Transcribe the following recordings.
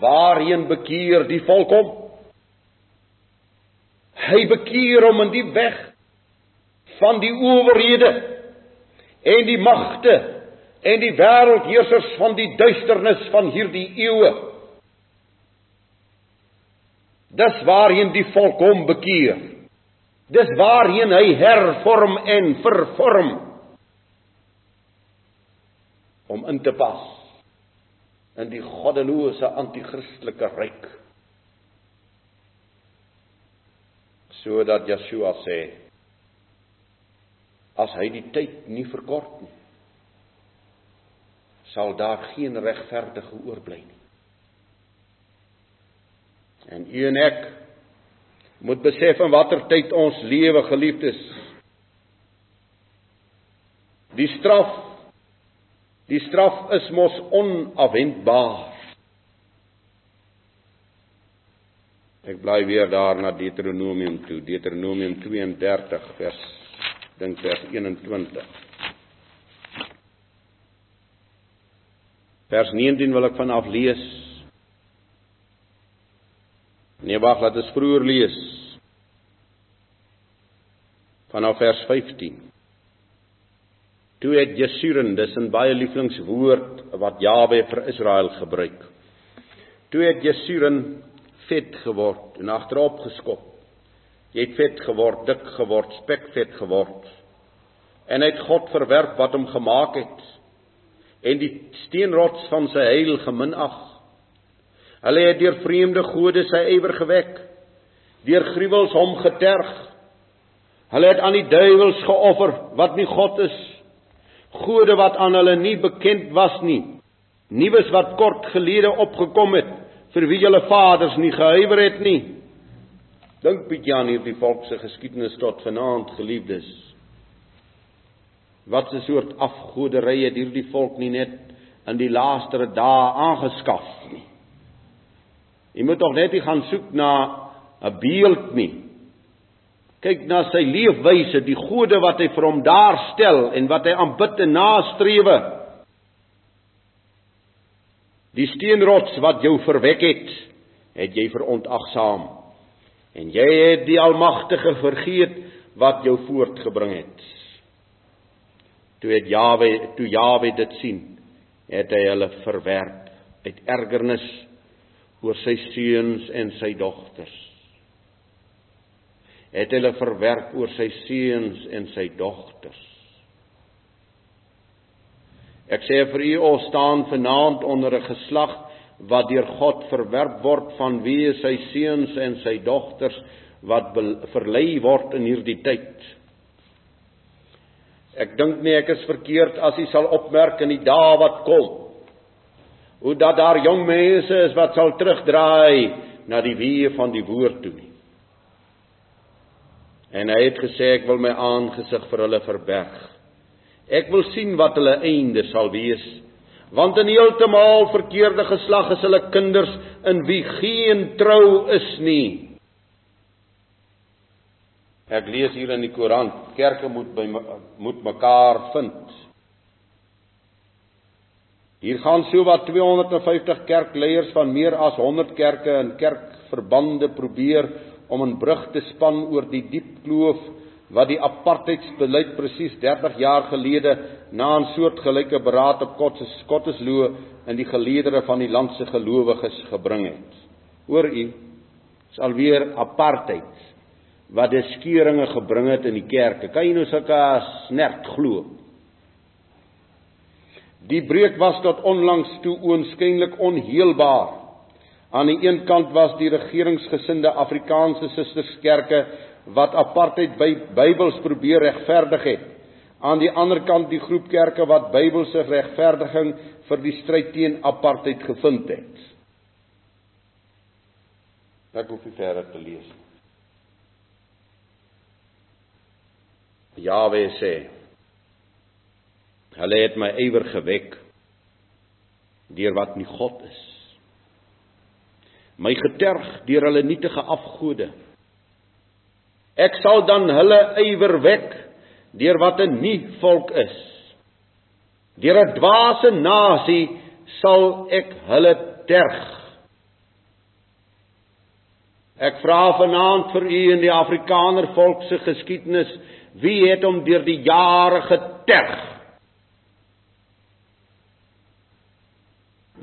Waarheen bekeer die volk hom? Hy bekeer hom in die weg van die owerhede en die magte en die wêreldheersers van die duisternis van hierdie eeue. Dis waarheen die volk hom bekeer. Dis waarheen hy hervorm en vervorm om in te pas in die goddelose anti-kristelike ryk. Sodat Yeshua sê as hy die tyd nie verkort nie sal daar geen regverdige oorbly nie. En u en ek moet besef in watter tyd ons lewe geliefdes. Die straf die straf is mos onafwendbaar. Ek bly weer daar na Deuteronomium toe, Deuteronomium 32 vers dink vers 21. Vers 19 wil ek vanaf lees. Nee, wag, laat ons vroeër lees. Vanaf vers 15. Toe het Jesuren, dis 'n baie lieflingswoord wat Jawe vir Israel gebruik. Toe het Jesuren vet geword en agterop geskop. Jy het vet geword, dik geword, spekvet geword. En hy het God verwerp wat hom gemaak het en die steenrots van sy heil geminag. Hulle het deur vreemde gode sy ywer gewek, deur gruwels hom geterg. Hulle het aan die duiwels geoffer wat nie God is, gode wat aan hulle nie bekend was nie, nuus wat kort gelede opgekom het vir wie hulle vaders nie gehuiwer het nie. Dink bietjie aan hierdie volk se geskiedenis tot vanaand, geliefdes. Wat 'n soort afgoderry het hierdie volk nie net in die laaste dae aangeskaf nie. Jy moet tog net nie gaan soek na 'n beeld nie. Kyk na sy leefwyse, die gode wat hy vir hom daar stel en wat hy aanbid en nastrewe. Die steenrots wat jou verwek het, het jy verontagsaam. En jy het die Almagtige vergeet wat jou voortgebring het. Toe het Jawe, toe Jawe dit sien, het hy hulle verwerp uit ergernis oor sy seuns en sy dogters. Het hulle verwerp oor sy seuns en sy dogters. Ek sê vir u, ons staan vanaand onder 'n geslag wat deur God verwerp word van wie sy seuns en sy dogters wat verlei word in hierdie tyd. Ek dink nie ek is verkeerd as jy sal opmerk in die dae wat kom. Hoe dat daar jong mense is wat sal terugdraai na die weë van die woord toe. En hy het gesê ek wil my aangesig vir hulle verberg. Ek wil sien wat hulle einde sal wees. Want in heeltemal verkeerde geslag is hulle kinders in wie geen trou is nie. Ek lees hier in die koerant, kerke moet by moet mekaar vind. Hier gaan so wat 250 kerkleiers van meer as 100 kerke en kerkverbande probeer om 'n brug te span oor die diep kloof wat die apartheidsbeleid presies 30 jaar gelede na 'n soortgelyke beraad op Kottesloe in die geleedere van die land se gelowiges gebring het. Hoor u, is alweer apartheid wat die skeuringe gebring het in die kerke. Kan jy nou sulke snert glo? Die breuk was tot onlangs toe oënskynlik onheelbaar. Aan die een kant was die regeringsgesinde Afrikaanse susterskerke wat apartheid by Bybels probeer regverdig het. Aan die ander kant die groep kerke wat Bybelse regverdiging vir die stryd teen apartheid gevind het. Ek hoef nie verder te lees nie. Jawe sê Hulle het my ywer gewek deur wat nie God is. My geterg deur hulle nietige afgode. Ek sal dan hulle ywer wek deur wat 'n nie volk is. Deur 'n dwaase nasie sal ek hulle terg. Ek vra vanaand vir u in die Afrikaner volk se geskiedenis, wie het hom deur die jare geterg?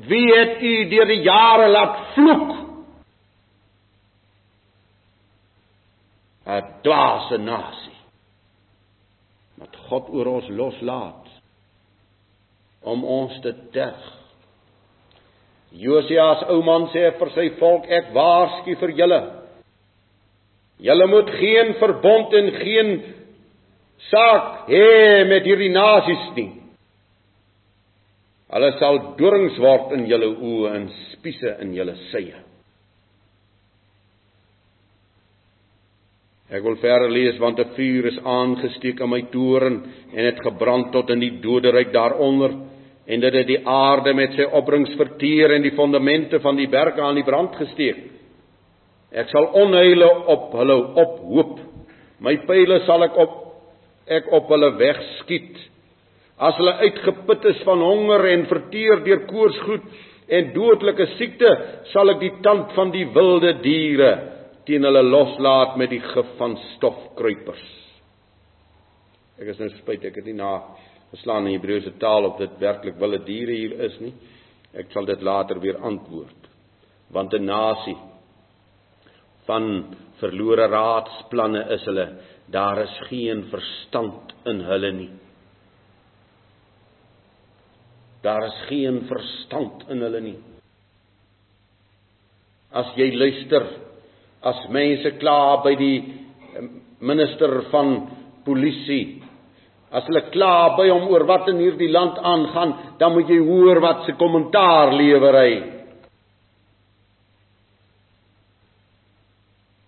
Wie het u deur die jare laat vloek? 'n Dwaase nasie. Wat God oor ons loslaat om ons te terg. Josia se ou man sê vir sy volk ek waarsku vir julle. Julle moet geen verbond en geen saak hê met hierdie nasies nie. Hulle sal dorings word in julle oë en spiese in julle sye. Ek wil verder lees want 'n vuur is aangesteek in my toren en het gebrand tot in die doderyk daaronder en dit het die aarde met sy opbrengs verteer en die fondamente van die berge aan die brand gesteek. Ek sal onheile op hulle ophoop. My pile sal ek op ek op hulle wegskiet. As hulle uitgeput is van honger en verteer deur koorsgoed en dodelike siekte, sal ek die tand van die wilde diere teen hulle loslaat met die gif van stofkruipers. Ek is nou spyt ek het nie na geslaan in Hebreëse taal of dit werklik wilde diere hier is nie. Ek sal dit later weer antwoord. Want 'n nasie van verlore raadsplanne is hulle. Daar is geen verstand in hulle nie. Daar is geen verstand in hulle nie. As jy luister, as mense kla by die eh, minister van polisie, as hulle kla by hom oor wat in hierdie land aangaan, dan moet jy hoor wat se kommentaar lewer hy.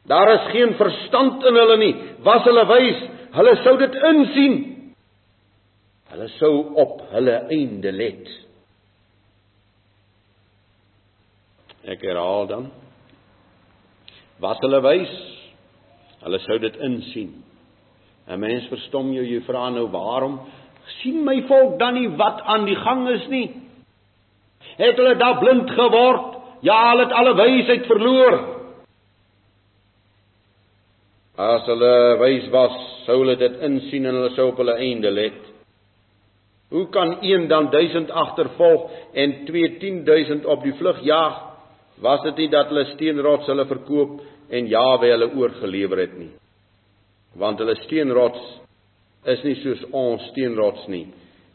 Daar is geen verstand in hulle nie. Was hulle wys, hulle sou dit insien. Hulle sou op hulle einde let. Ek herhaal dan. Was hulle wys? Hulle sou dit insien. 'n Mens verstom jou, jy vra nou waarom sien my volk dan nie wat aan die gang is nie? Het hulle daar blind geword? Ja, hulle het alle wysheid verloor. As hulle wys was, sou hulle dit insien en hulle sou op hulle einde let. Hoe kan een dan 1000 agtervolg en 2 10000 op die vlug jaag? Was dit nie dat hulle steenrots hulle verkoop en Jawe hulle oorgelewer het nie? Want hulle steenrots is nie soos ons steenrots nie.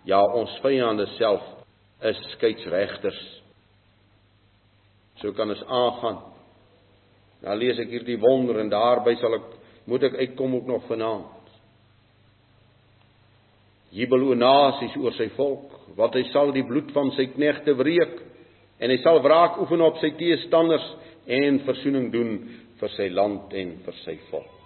Ja, ons vyande self is skeieregters. So kan ons aangaan. Nou lees ek hierdie wonder en daarby sal ek moet ek uitkom ook nog vanaand jubel oor nasies oor sy volk, want hy sal die bloed van sy knegte wreek en hy sal wraak oefen op sy teestanders en verzoening doen vir sy land en vir sy volk.